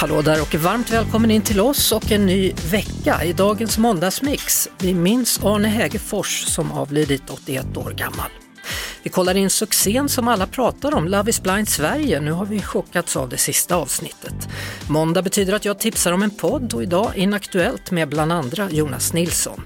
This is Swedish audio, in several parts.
Hallå där och varmt välkommen in till oss och en ny vecka i dagens måndagsmix. Vi minns Arne Hägerfors som avlidit 81 år gammal. Vi kollar in succén som alla pratar om, Love is blind Sverige. Nu har vi chockats av det sista avsnittet. Måndag betyder att jag tipsar om en podd och idag Inaktuellt med bland andra Jonas Nilsson.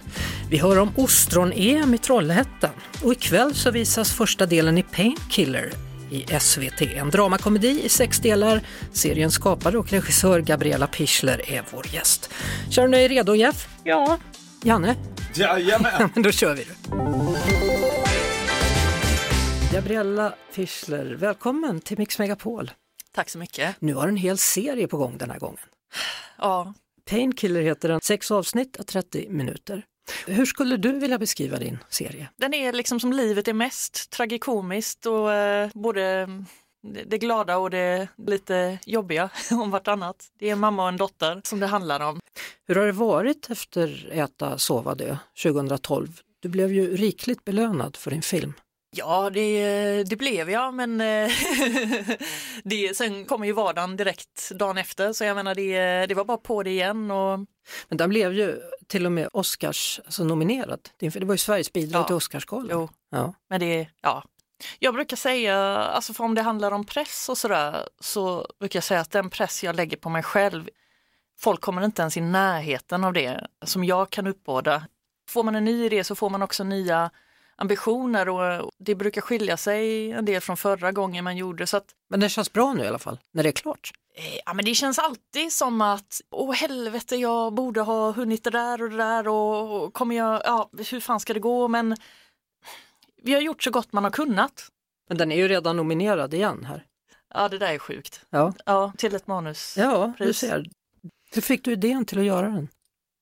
Vi hör om ostron-EM i Trollhättan och ikväll så visas första delen i Painkiller i SVT. En dramakomedi i sex delar. Seriens skapare och regissör Gabriella Pichler är vår gäst. Känner du dig redo Jeff? Ja. Janne? Jajamän! Då kör vi. Gabriella Fischler, välkommen till Mix Megapol. Tack så mycket. Nu har en hel serie på gång den här gången. Ja, Painkiller heter den, sex avsnitt och 30 minuter. Hur skulle du vilja beskriva din serie? den är liksom som livet är mest, tragikomiskt och eh, både det glada och det lite jobbiga om vartannat. Det är en mamma och en dotter som det handlar om. Hur har det varit efter Äta, sova, dö 2012? Du blev ju rikligt belönad för din film. Ja, det, det blev jag, men eh, det, sen kommer ju vardagen direkt dagen efter, så jag menar det, det var bara på det igen. Och, Men den blev ju till och med Oscars alltså nominerad. Det var ju Sveriges bidrag Ja. till Oscarsgalan. Ja. men det, ja. Jag brukar säga, alltså för om det handlar om press och sådär, så brukar jag säga att den press jag lägger på mig själv, folk kommer inte ens i närheten av det som jag kan uppbåda. Får man en ny idé så får man också nya ambitioner och det brukar skilja sig en del från förra gången man gjorde. Så att, Men det känns bra nu i alla fall, när det är klart. eh, ja, men det känns alltid som att, åh helvete, jag borde ha hunnit det där och det där och, kommer jag, ja, hur fan ska det gå? Men vi har gjort så gott man har kunnat. Men den är ju redan nominerad igen här. Ja, det där är sjukt. Ja, Ja, till ett manus. ja du ser. Hur fick du idén till att göra den?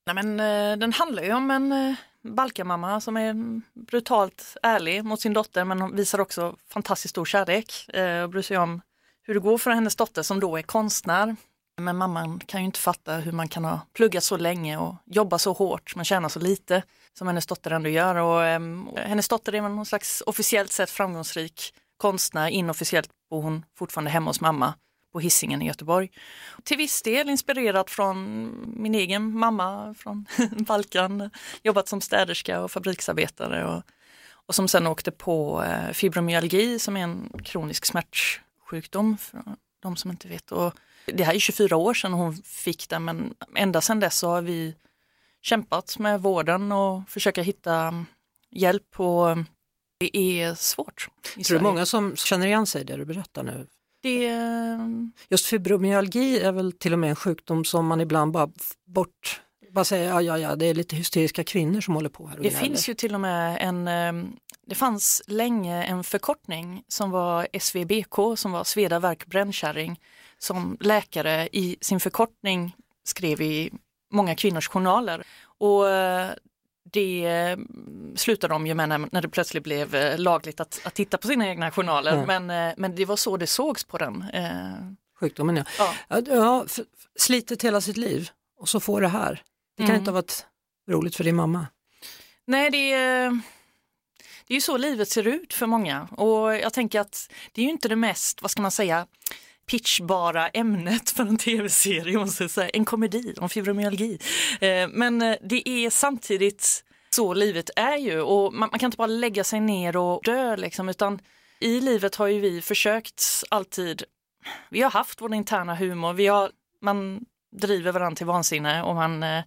Nej, men, eh, den handlar ju om en eh, Balkamamma som är brutalt ärlig mot sin dotter men hon visar också fantastiskt stor kärlek eh, och bryr sig om hur det går för hennes dotter som då är konstnär. Men mamman kan ju inte fatta hur man kan ha pluggat så länge och jobba så hårt men tjäna så lite som hennes dotter ändå gör. Och, ehm, hennes dotter är någon slags officiellt sett framgångsrik konstnär, inofficiellt bor hon fortfarande hemma hos mamma på Hisingen i Göteborg. Till viss del inspirerat från min egen mamma från Balkan, jobbat som städerska och fabriksarbetare och, och som sen åkte på eh, fibromyalgi som är en kronisk smärtsjukdom för de som inte vet. Och det här är 24 år sedan hon fick den men ända sedan dess så har vi kämpat med vården och försöka hitta hjälp och det är svårt. Tror du många som känner igen sig i det du berättar nu? Det, Just fibromyalgi är väl till och med en sjukdom som man ibland bara bort, bara säger ja, ja, ja, det är lite hysteriska kvinnor som håller på här och Det gnäller." finns ju till och med en, eh, det fanns länge en förkortning som var SVBK som var Sveda Verk Brännkärring som läkare i sin förkortning skrev i många kvinnors journaler. Och eh, det eh, slutade de ju med när, när det plötsligt blev eh, lagligt att, att titta på sina egna journaler. Ja. Men, eh, men det var så det sågs på den. Sjukdomen ja. Ja. Ja, slitit hela sitt liv och så får det här. Det kan Mm. inte ha varit roligt för din mamma. Nej, det är, det är ju så livet ser ut för många och jag tänker att det är ju inte det mest, vad ska man säga, pitchbara ämnet för en tv-serie, måste jag säga. en komedi om fibromyalgi. Eh, Men eh, det är samtidigt så livet är ju och man, man kan inte bara lägga sig ner och dö liksom, utan i livet har ju vi försökt alltid, vi har haft vår interna humor, vi har, man driver varandra till vansinne och man, eh,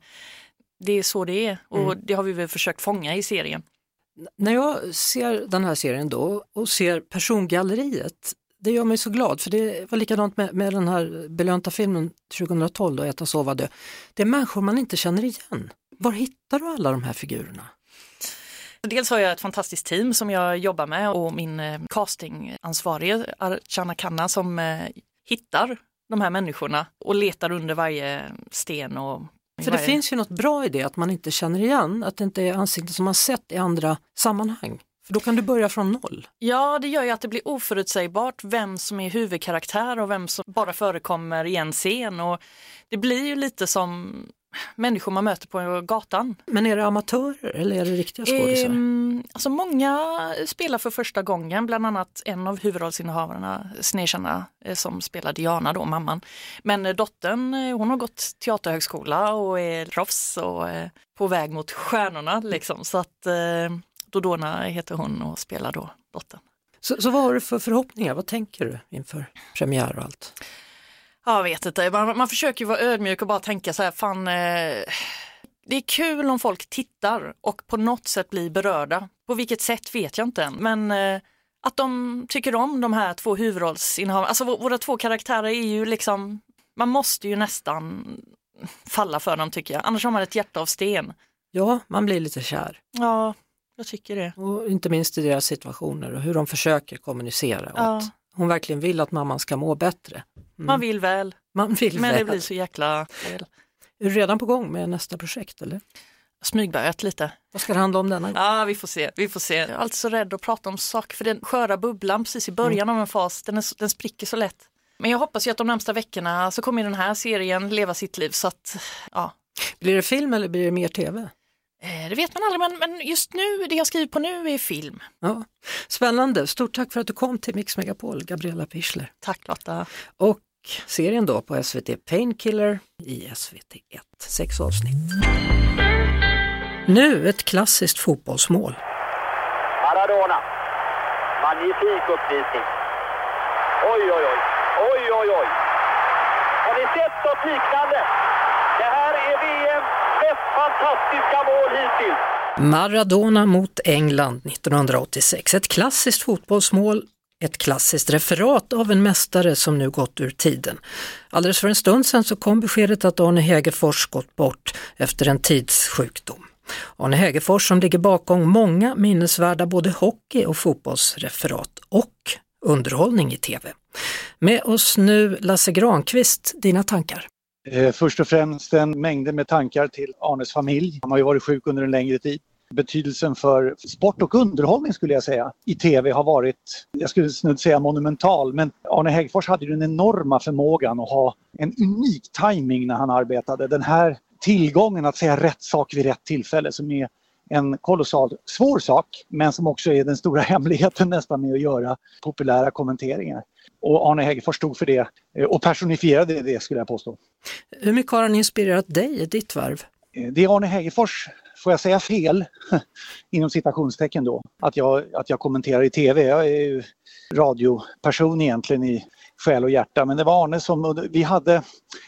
det är så det är och det har vi väl försökt fånga i serien. När jag ser den här serien då och ser persongalleriet, det gör mig så glad för det var likadant med, med den här belönta filmen 2012, då, Äta, sova, dö. Det är människor man inte känner igen. Var hittar du alla de här figurerna? Dels har jag ett fantastiskt team som jag jobbar med och min eh, castingansvarige Archana Kanna som eh, hittar de här människorna och letar under varje sten. Och För det finns ju något bra i det, att man inte känner igen, att det inte är ansikten som man sett i andra sammanhang. För då kan du börja från noll. Ja, det gör ju att det blir oförutsägbart vem som är huvudkaraktär och vem som bara förekommer i en scen. Och det blir ju lite som människor man möter på gatan. Men är det amatörer eller är det riktiga skådisar? Ehm, alltså många spelar för första gången, bland annat en av huvudrollsinnehavarna, Snezhana, eh, som spelar Diana då, mamman. Men eh, dottern, eh, hon har gått teaterhögskola och är proffs och eh, på väg mot stjärnorna liksom. Så att eh, Dodona heter hon och spelar då dottern. Så, så vad har du för förhoppningar? Vad tänker du inför premiär och allt? Jag vet inte, man, man försöker vara ödmjuk och bara tänka så här, fan, eh, det är kul om folk tittar och på något sätt blir berörda. På vilket sätt vet jag inte än, men eh, att de tycker om de här två huvudrollsinnehavarna. Alltså vå- våra två karaktärer är ju liksom, man måste ju nästan falla för dem tycker jag, annars har man ett hjärta av sten. Ja, man blir lite kär. Ja, jag tycker det. Och inte minst i deras situationer och hur de försöker kommunicera. Ja. att hon verkligen vill att mamman ska må bättre. Man vill väl, Man vill men väl. det blir så jäkla fel. Är du redan på gång med nästa projekt eller? Smygbörjat lite. Vad ska det handla om denna gång? Ja, vi får se. Vi får se. Jag är alltid så rädd att prata om saker, för den sköra bubblan precis i början av en fas, den, är, den spricker så lätt. Men jag hoppas ju att de närmsta veckorna så kommer den här serien leva sitt liv så att, ja, Blir det film eller blir det mer tv? Eh, det vet man aldrig men, men just nu, det jag skriver på nu är film. Ja. Spännande, stort tack för att du kom till Mix Megapol, Gabriella Pichler. Tack Lotta. Och serien då på SVT Painkiller i SVT1, sex avsnitt. Nu ett klassiskt fotbollsmål. Maradona. Magnifik uppvisning. Oj, oj, oj. Oj, oj, oj. Har ni sett något liknande? Det här är VMs mest fantastiska mål hittills. Maradona mot England 1986. Ett klassiskt fotbollsmål, ett klassiskt referat av en mästare som nu gått ur tiden. Alldeles för en stund sedan så kom beskedet att Arne Hegerfors gått bort efter en tids sjukdom. Arne Hegerfors som ligger bakom många minnesvärda både hockey och fotbollsreferat och underhållning i tv. Med oss nu Lasse Granqvist, dina tankar? Eh, först och främst en mängd med tankar till Arnes familj. Han har ju varit sjuk under en längre tid. Betydelsen för sport och underhållning skulle jag säga i tv har varit, jag skulle snudd säga monumental, men Arne Häggfors hade ju den enorma förmågan att ha en unik timing när han arbetade. Den här tillgången att säga rätt sak vid rätt tillfälle som är en kolossalt svår sak men som också är den stora hemligheten nästan med att göra populära kommenteringar. Och Arne Hägerfors stod för det eh, och personifierade det skulle jag påstå. Hur mycket har han inspirerat dig i ditt värv? Eh, Det är Arne Hägerfors, får jag säga fel, inom citationstecken då, att jag, att jag kommenterar i TV. Jag är ju radioperson egentligen i själ och hjärta men det var Arne som, vi hade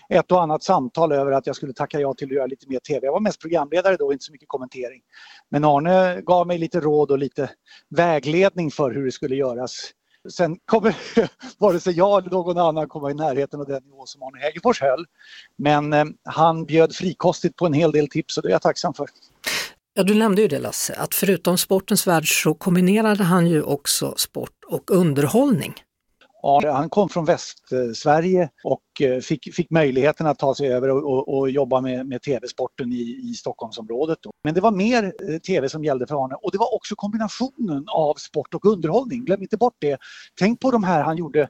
ett och annat samtal över att jag skulle tacka ja till att göra lite mer TV. Jag var mest programledare då, inte så mycket kommentering. Men Arne gav mig lite råd och lite vägledning för hur det skulle göras. Sen kommer vare sig jag eller någon annan komma i närheten av den nivå som Arne Hägerfors höll. Men eh, han bjöd frikostigt på en hel del tips och det är jag tacksam för. Ja, du nämnde ju det Lasse, att förutom sportens värld så kombinerade han ju också sport och underhållning. Ja, han kom från Västsverige och eh, fick, fick möjligheten att ta sig över och, och, och jobba med, med tv-sporten i, i Stockholmsområdet. Då. Men det var mer eh, tv som gällde för Arne och det var också kombinationen av sport och underhållning. Glöm inte bort det. Tänk på de här han gjorde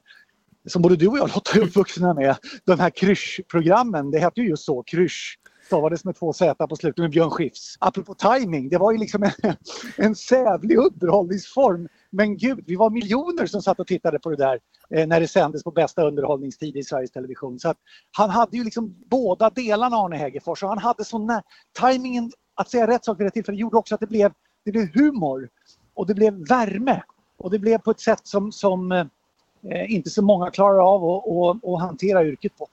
som både du och jag Lotta är uppvuxna med, de här kryschprogrammen. Det hette ju just så, krysch stavades med två Z på slutet med Björn Skifs. Apropå timing, det var ju liksom en, en sävlig underhållningsform. Men gud, vi var miljoner som satt och tittade på det där eh, när det sändes på bästa underhållningstid i Sveriges Television. Så att han hade ju liksom båda delarna Arne Hegerfors och han hade sån timingen att säga rätt sak vid rätt tillfälle gjorde också att det blev, det blev humor och det blev värme och det blev på ett sätt som, som eh, inte så många klarar av att- att hantera yrket på.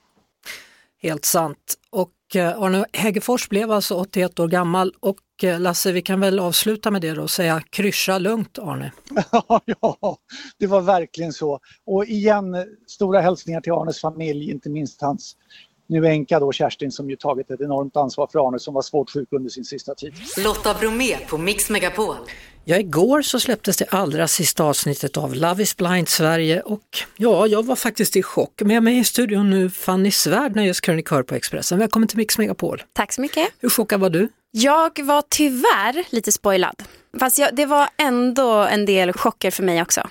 Helt sant. Och Eh, Arne Hägerfors blev alltså 81 år gammal och eh, Lasse, vi kan väl avsluta med det då och säga kryscha lugnt Arne. ja, det var verkligen så. Och igen, stora hälsningar till Arnes familj, inte minst hans nu änka då Kerstin som ju tagit ett enormt ansvar för Arne som var svårt sjuk under sin sista tid. Lotta Bromé på Mix Megapol. Ja, igår så släpptes det allra sista avsnittet av Love is blind Sverige och ja, jag var faktiskt i chock. Med mig i studion nu Fanny Svärd, nöjeskrönikör på Expressen. Välkommen till Mix Megapol. Tack så mycket. Hur chockad var du? Jag var tyvärr lite spoilad. Fast jag, det var ändå en del chocker för mig också.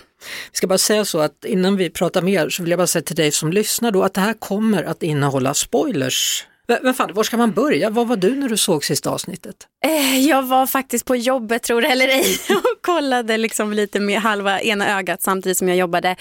Vi ska bara säga så att innan vi pratar mer så vill jag bara säga till dig som lyssnar då att det här kommer att innehålla spoilers. Men fan, var ska man börja? Vad var du när du såg sista avsnittet? Eh, jag var faktiskt på jobbet, tror det eller ej, och kollade liksom lite med halva ena ögat samtidigt som jag jobbade. Eh,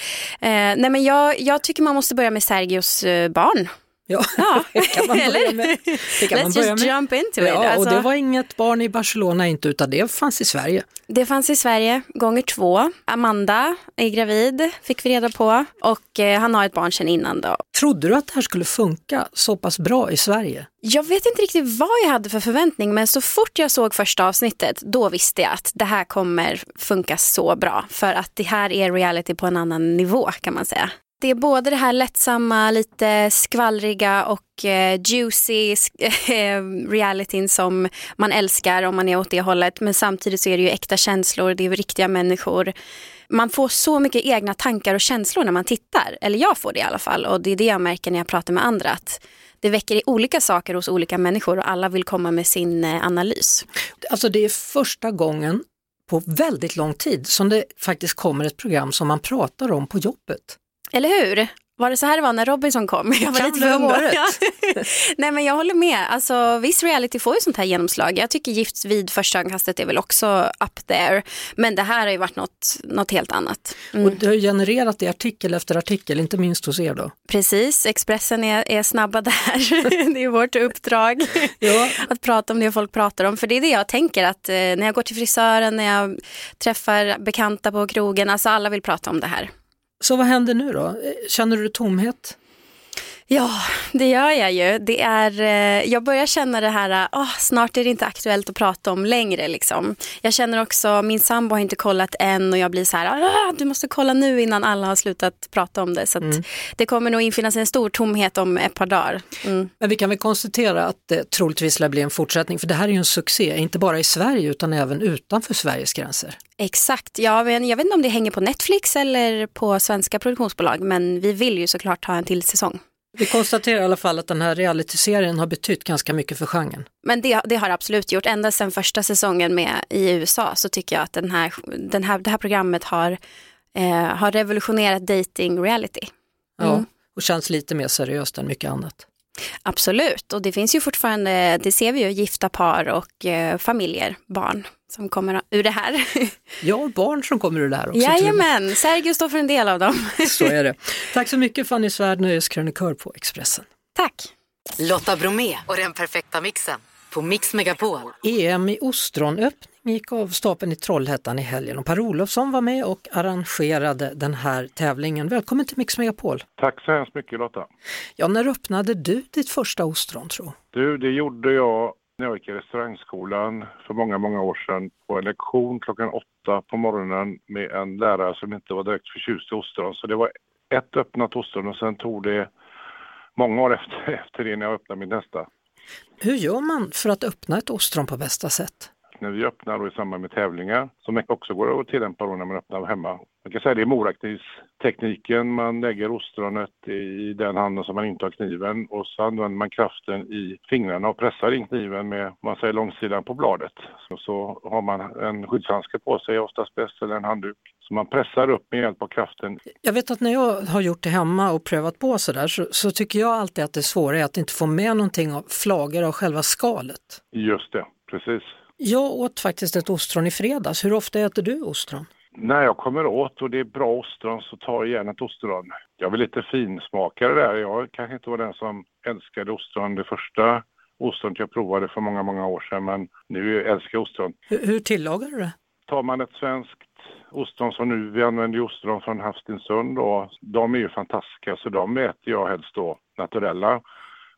nej men jag, jag tycker man måste börja med Sergios eh, barn. Ja, Ja, det kan man börja med. Det kan Let's man börja just med. jump into it. Ja, och Alltså- det var inget barn i Barcelona inte, utan det fanns i Sverige. Det fanns i Sverige gånger två. Amanda är gravid, fick vi reda på. Och eh, han har ett barn sedan innan då. Trodde du att det här skulle funka så pass bra i Sverige? Jag vet inte riktigt vad jag hade för förväntning men så fort jag såg första avsnittet då visste jag att det här kommer funka så bra. För att det här är reality på en annan nivå kan man säga. Det är både det här lättsamma, lite skvallriga och eh, juicy eh, realityn som man älskar om man är åt det hållet. Men samtidigt så är det ju äkta känslor, det är riktiga människor. Man får så mycket egna tankar och känslor när man tittar. Eller jag får det i alla fall. Och det är det jag märker när jag pratar med andra. Att det väcker olika saker hos olika människor och alla vill komma med sin eh, analys. Alltså det är första gången på väldigt lång tid som det faktiskt kommer ett program som man pratar om på jobbet. Eller hur? Var det så här det var när Robinson kom? Jag var Kan lite det varit? Nej men jag håller med. Alltså, viss reality får ju sånt här genomslag. Jag tycker Gift vid första ögonkastet är väl också up there. Men det här har ju varit något, något helt annat. Mm. Och det har ju genererat i artikel efter artikel, inte minst hos er då. Precis, Expressen är, är snabba där. det är vårt uppdrag Ja. att prata om det folk pratar om. För det är det jag tänker att eh, när jag går till frisören, när jag träffar bekanta på krogen, alltså alla vill prata om det här. Så vad händer nu då? Känner du tomhet? Ja, det gör jag ju. Det är, eh, jag börjar känna det här, ah, snart är det inte aktuellt att prata om längre. Liksom. Jag känner också, min sambo har inte kollat än och jag blir så här, ah, du måste kolla nu innan alla har slutat prata om det. Så att det kommer nog infinna sig en stor tomhet om ett par dagar. Mm. Men vi kan väl konstatera att det troligtvis lär bli en fortsättning, för det här är ju en succé, inte bara i Sverige utan även utanför Sveriges gränser. Exakt, ja, men jag vet inte om det hänger på Netflix eller på svenska produktionsbolag, men vi vill ju såklart ha en till säsong. Vi konstaterar i alla fall att den här realityserien har betytt ganska mycket för genren. Men det, det har absolut gjort. Ända sedan första säsongen med i USA så tycker jag att den här, den här, det här programmet har, eh, har revolutionerat dating reality. Ja, och känns lite mer seriöst än mycket annat. Absolut, och det finns ju fortfarande, det ser vi ju, gifta par och eh, familjer, barn som kommer ur det här. Ja, barn som kommer ur det här också. Jajamän, Sergio står för en del av dem. Så är det. Tack så mycket Fanny Svärd, nöjeskrönikör på Expressen. Tack. Lotta Bromé och den perfekta mixen på Mix Megapol. EM i ostronöppning gick av stapeln i Trollhättan i helgen och Per Olofsson var med och arrangerade den här tävlingen. Välkommen till Mix Megapol. Tack så hemskt mycket Lotta. Ja, när öppnade du ditt första ostron tro? Du, det gjorde jag när jag gick i restaurangskolan för många, många år sedan på en lektion klockan åtta på morgonen med en lärare som inte var direkt förtjust i ostron. Så det var ett öppnat ostron och sen tog det många år efter, efter det när jag öppnade mitt nästa. Hur gör man för att öppna ett ostron på bästa sätt? När vi öppnar då i samband med tävlingar, som också går att tillämpa då när man öppnar hemma. Man kan säga det är moraknivstekniken, man lägger ostronet i den handen som man inte har kniven och så använder man kraften i fingrarna och pressar in kniven med, man säger långsidan på bladet. Så, så har man en skyddshandske på sig, oftast bäst, eller en handduk. Så man pressar upp med hjälp av kraften. Jag vet att när jag har gjort det hemma och prövat på sådär så, så tycker jag alltid att det svåra är att inte få med någonting av flagor av själva skalet. Just det, precis. Jag åt faktiskt ett ostron i fredags. Hur ofta äter du ostron? När jag kommer åt och det är bra ostron så tar jag gärna ett ostron. Jag är lite finsmakare där. Jag kanske inte var den som älskade ostron det första ostronet jag provade för många, många år sedan. Men nu älskar jag ostron. Hur, hur tillagar du det? Tar man ett svenskt ostron som nu, vi använder ostron från Havstinsund och de är ju fantastiska så de äter jag helst då naturella.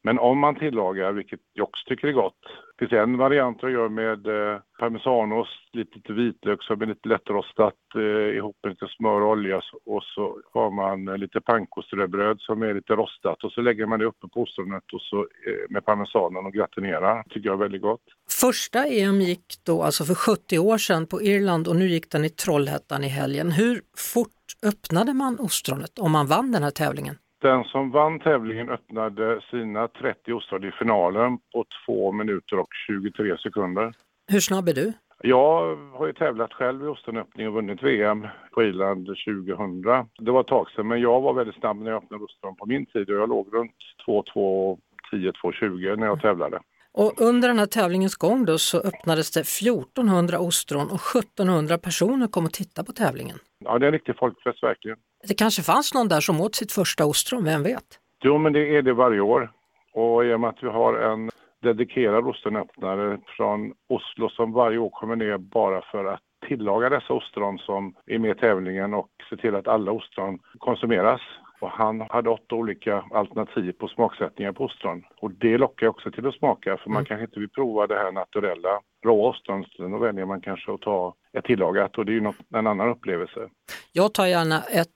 Men om man tillagar, vilket jag också tycker är gott, det finns en variant jag gör med eh, parmesanost, lite vitlök som är lite lättrostat eh, ihop med lite smör och olja och så har man eh, lite pankoströbröd som är lite rostat och så lägger man det uppe på ostronet och så eh, med parmesanen och gratinerar. Det tycker jag är väldigt gott. Första EM gick då alltså för 70 år sedan på Irland och nu gick den i Trollhättan i helgen. Hur fort öppnade man ostronet om man vann den här tävlingen? Den som vann tävlingen öppnade sina 30 ostron i finalen på 2 minuter och 23 sekunder. Hur snabb är du? Jag har ju tävlat själv i ostronöppning och vunnit VM på Irland 2000. Det var ett tag sedan, men jag var väldigt snabb när jag öppnade ostron på min tid och jag låg runt 2.2 10 2.20 när jag tävlade. Och under den här tävlingens gång då så öppnades det 1400 ostron och 1700 personer kom och tittade på tävlingen. Ja, det är en riktig folkfest verkligen. Det kanske fanns någon där som åt sitt första ostron, vem vet? Jo, men det är det varje år. Och i och med att vi har en dedikerad ostronöppnare från Oslo som varje år kommer ner bara för att tillaga dessa ostron som är med i tävlingen och se till att alla ostron konsumeras. Och han hade åtta olika alternativ på smaksättningar på ostron. Och det lockar också till att smaka för man Mm. kanske inte vill prova det här naturella råa ostron. Då väljer man kanske att ta ett tillagat och det är ju något, en annan upplevelse. Jag tar gärna ett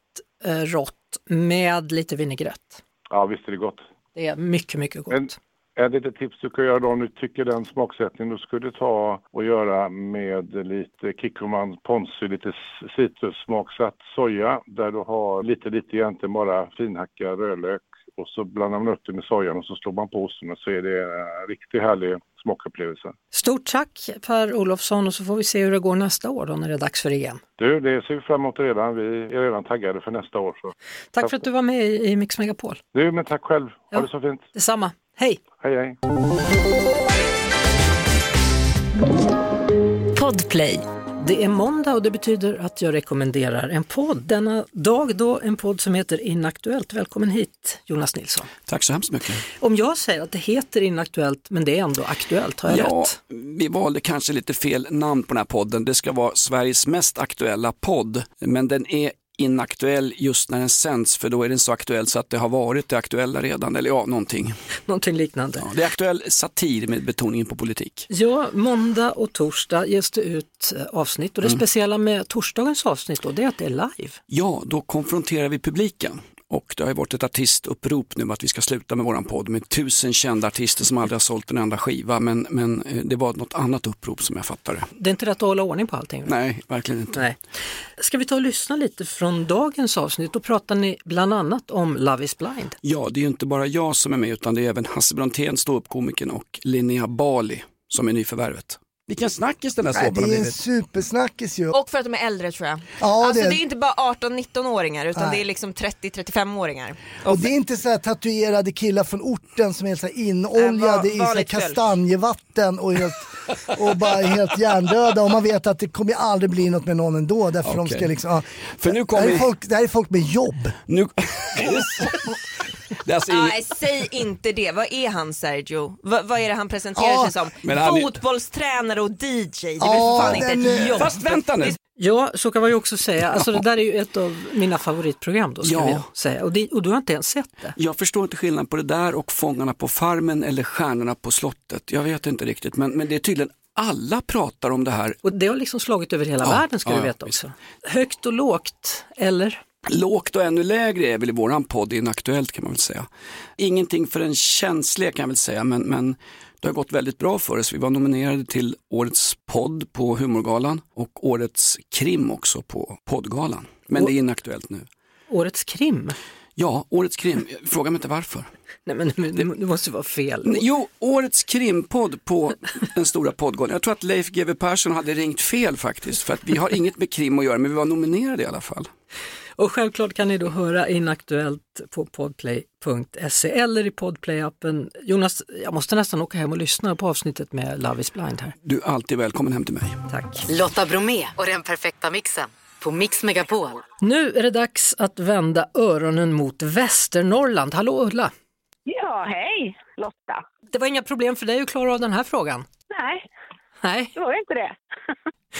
eh, rått med lite vinägrett. Ja, visst är det gott. Det är mycket, mycket gott. En, ett litet tips du kan göra då om du tycker den smaksättningen du skulle ta och göra med lite kikkoman ponzu, lite citrussmaksatt soja där du har lite, lite egentligen bara finhackad rödlök och så blandar man upp det med sojan och så slår man på osten så är det en riktigt härlig smakupplevelse. Stort tack Per Olofsson och så får vi se hur det går nästa år då när det är dags för EM. Du, det ser vi fram emot redan. Vi är redan taggade för nästa år. Så. Tack för att du var med i i Mix Megapol. Du, men tack själv. Ha Ja. det så fint. Detsamma. Hej! Hej, hej. Podplay. Det är måndag och det betyder att jag rekommenderar en podd. Denna dag då en podd som heter Inaktuellt. Välkommen hit Jonas Nilsson. Tack så hemskt mycket. Om jag säger att det heter Inaktuellt men det är ändå aktuellt, har jag Ja, rätt? vi valde kanske lite fel namn på den här podden. Det ska vara Sveriges mest aktuella podd, men den är inaktuell just när den sänds för då är den så aktuell så att det har varit det aktuella redan, eller ja, någonting. Någonting liknande. Ja, det är aktuell satir med betoningen på politik. Ja, måndag och torsdag ges det ut eh, avsnitt och det Mm. speciella med torsdagens avsnitt då, det är att det är live. Ja, då konfronterar vi publiken. Och det har ju varit ett artistupprop nu att vi ska sluta med våran podd med tusen kända artister som aldrig har sålt en enda skiva. Men, men eh, det var något annat upprop som jag fattade. Det är inte rätt att hålla ordning på allting. Nej, verkligen inte. Nej. Ska vi ta och lyssna lite från dagens avsnitt? Då pratar ni bland annat om Love is blind. Ja, det är ju inte bara jag som är med utan det är även Hasse Brontén, ståuppkomikern och Linnea Bali som är nyförvärvet. Vilken snackis den här Nej, såpan det har är en blivit. supersnackis ju. Och för att de är äldre tror jag. Ja, alltså det- det är inte bara 18-19-åringar utan Nej. det är liksom 30-35-åringar. Och det är inte så här tatuerade killar från orten som är så här inoljade Äh, i så här vanligt folk. kastanjevatten och, helt, och bara helt hjärndöda och man vet att det kommer aldrig bli något med någon ändå därför de Okej. ska liksom, ja. För nu det, kommer här är folk, det här är folk med jobb. Nu... alltså ingen... Nej, säg inte det. Vad är han Sergio? Va, vad är det han presenterar sig som? Fotbollstränare och DJ. Det är väl Ja, för fan inte ett jobb. Fast vänta nu. Ja, så kan man ju också säga. Alltså det där är ju ett av mina favoritprogram då, ska Ja. vi säga. Och, det, och du har inte ens sett det. Jag förstår inte skillnaden på det där och Fångarna på farmen eller Stjärnorna på slottet. Jag vet inte riktigt men, men det är tydligen alla pratar om det här. Och det har liksom slagit över hela Ja, världen ska ja, du veta också. Högt och lågt, eller? Lågt och ännu lägre är väl i våran podd inaktuellt kan man väl säga. Ingenting för den känsliga kan jag väl säga men, men det har gått väldigt bra för oss. Vi var nominerade till Årets podd på Humorgalan och Årets krim också på poddgalan. Men det är inaktuellt nu. Årets krim? Ja, Årets krim. Fråga mig inte varför. Nej men det, det måste vara fel. Nej, Jo, årets krimpodd på den stora poddgalan. Jag tror att Leif GW Persson hade ringt fel faktiskt. För att vi har inget med krim att göra, men vi var nominerade i alla fall. Och självklart kan ni då höra Inaktuellt på podplay.se eller i podplay-appen. Jonas, jag måste nästan åka hem och lyssna på avsnittet med Love is blind här. Du är alltid välkommen hem till mig. Tack. Lotta Bromé och den perfekta mixen på Mix Megapol. Nu är det dags att vända öronen mot Västernorrland. Hallå Ulla! Ja, hej Lotta. Det var inga problem för dig att klara av den här frågan? Nej, Nej. det var ju inte det.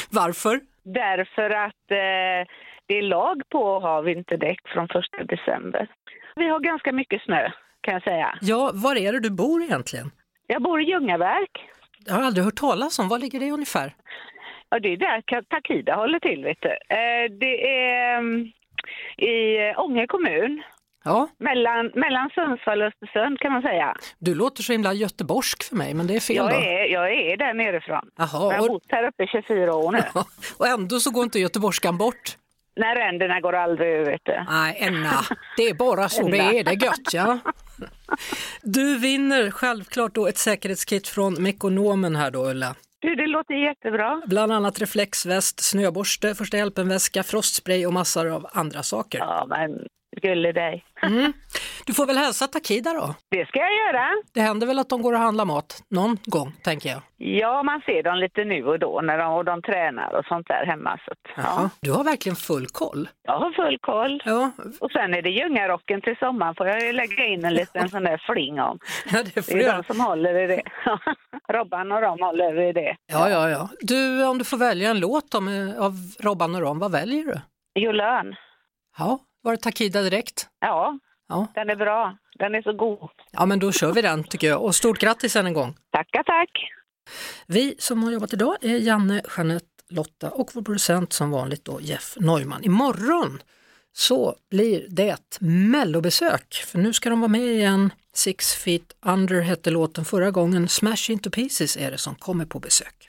Varför? Därför att eh, det är lag på att ha vinterdäck från första december. Vi har ganska mycket snö kan jag säga. Ja, var är det du bor egentligen? Jag bor i Ljungaverk. Jag har aldrig hört talas om. Var ligger det ungefär? Ja, det är där Takida håller till, vet du. Eh, det är mm, i Ånge kommun. Ja. Mellan, mellan Sundsvall och Östersund kan man säga. Du låter så himla göteborgsk för mig, men det är fel Jag då. är, jag är där nerifrån. Jaha, jag har och- bott här uppe i 24 år nu. Och ändå så går inte göteborgskan bort. När ränderna går aldrig ur, vet du. Nej, Enna, det är bara så det är, det är gött ja. Du vinner självklart då ett säkerhetskit från Mekonomen här då Ulla. Du, det låter jättebra. Bland annat reflexväst, snöborste, första hjälpen-väska, frostspray och massor av andra saker. Ja, men gulle dig. Mm. Du får väl hälsa Takida då? Det ska jag göra. Det händer väl att de går och handlar mat någon gång, tänker jag. Ja, man ser dem lite nu och då när de, och de tränar och sånt där hemma. Så att, Jaha. Du har verkligen full koll. Jag har full koll. Ja. Och sen är det Ljungarocken till sommaren får jag lägga in en liten sån där fling om. Ja, det får det är göra. de som håller i det. Robban och de håller i det. Ja, ja, ja. Du, om du får välja en låt då med, av Robban och Rom, vad väljer du? Jolön. Ja, var det Takida direkt? Ja, Ja. den är bra. Den är så god. Ja, men då kör vi den tycker jag. Och stort grattis än en gång. Tackar, tack. Vi som har jobbat idag är Janne, Jeanette, Lotta och vår producent som vanligt då Jeff Neumann. Imorgon så blir det mellobesök, för nu ska de vara med igen. Six feet under hette låten förra gången. Smash into pieces är det som kommer på besök.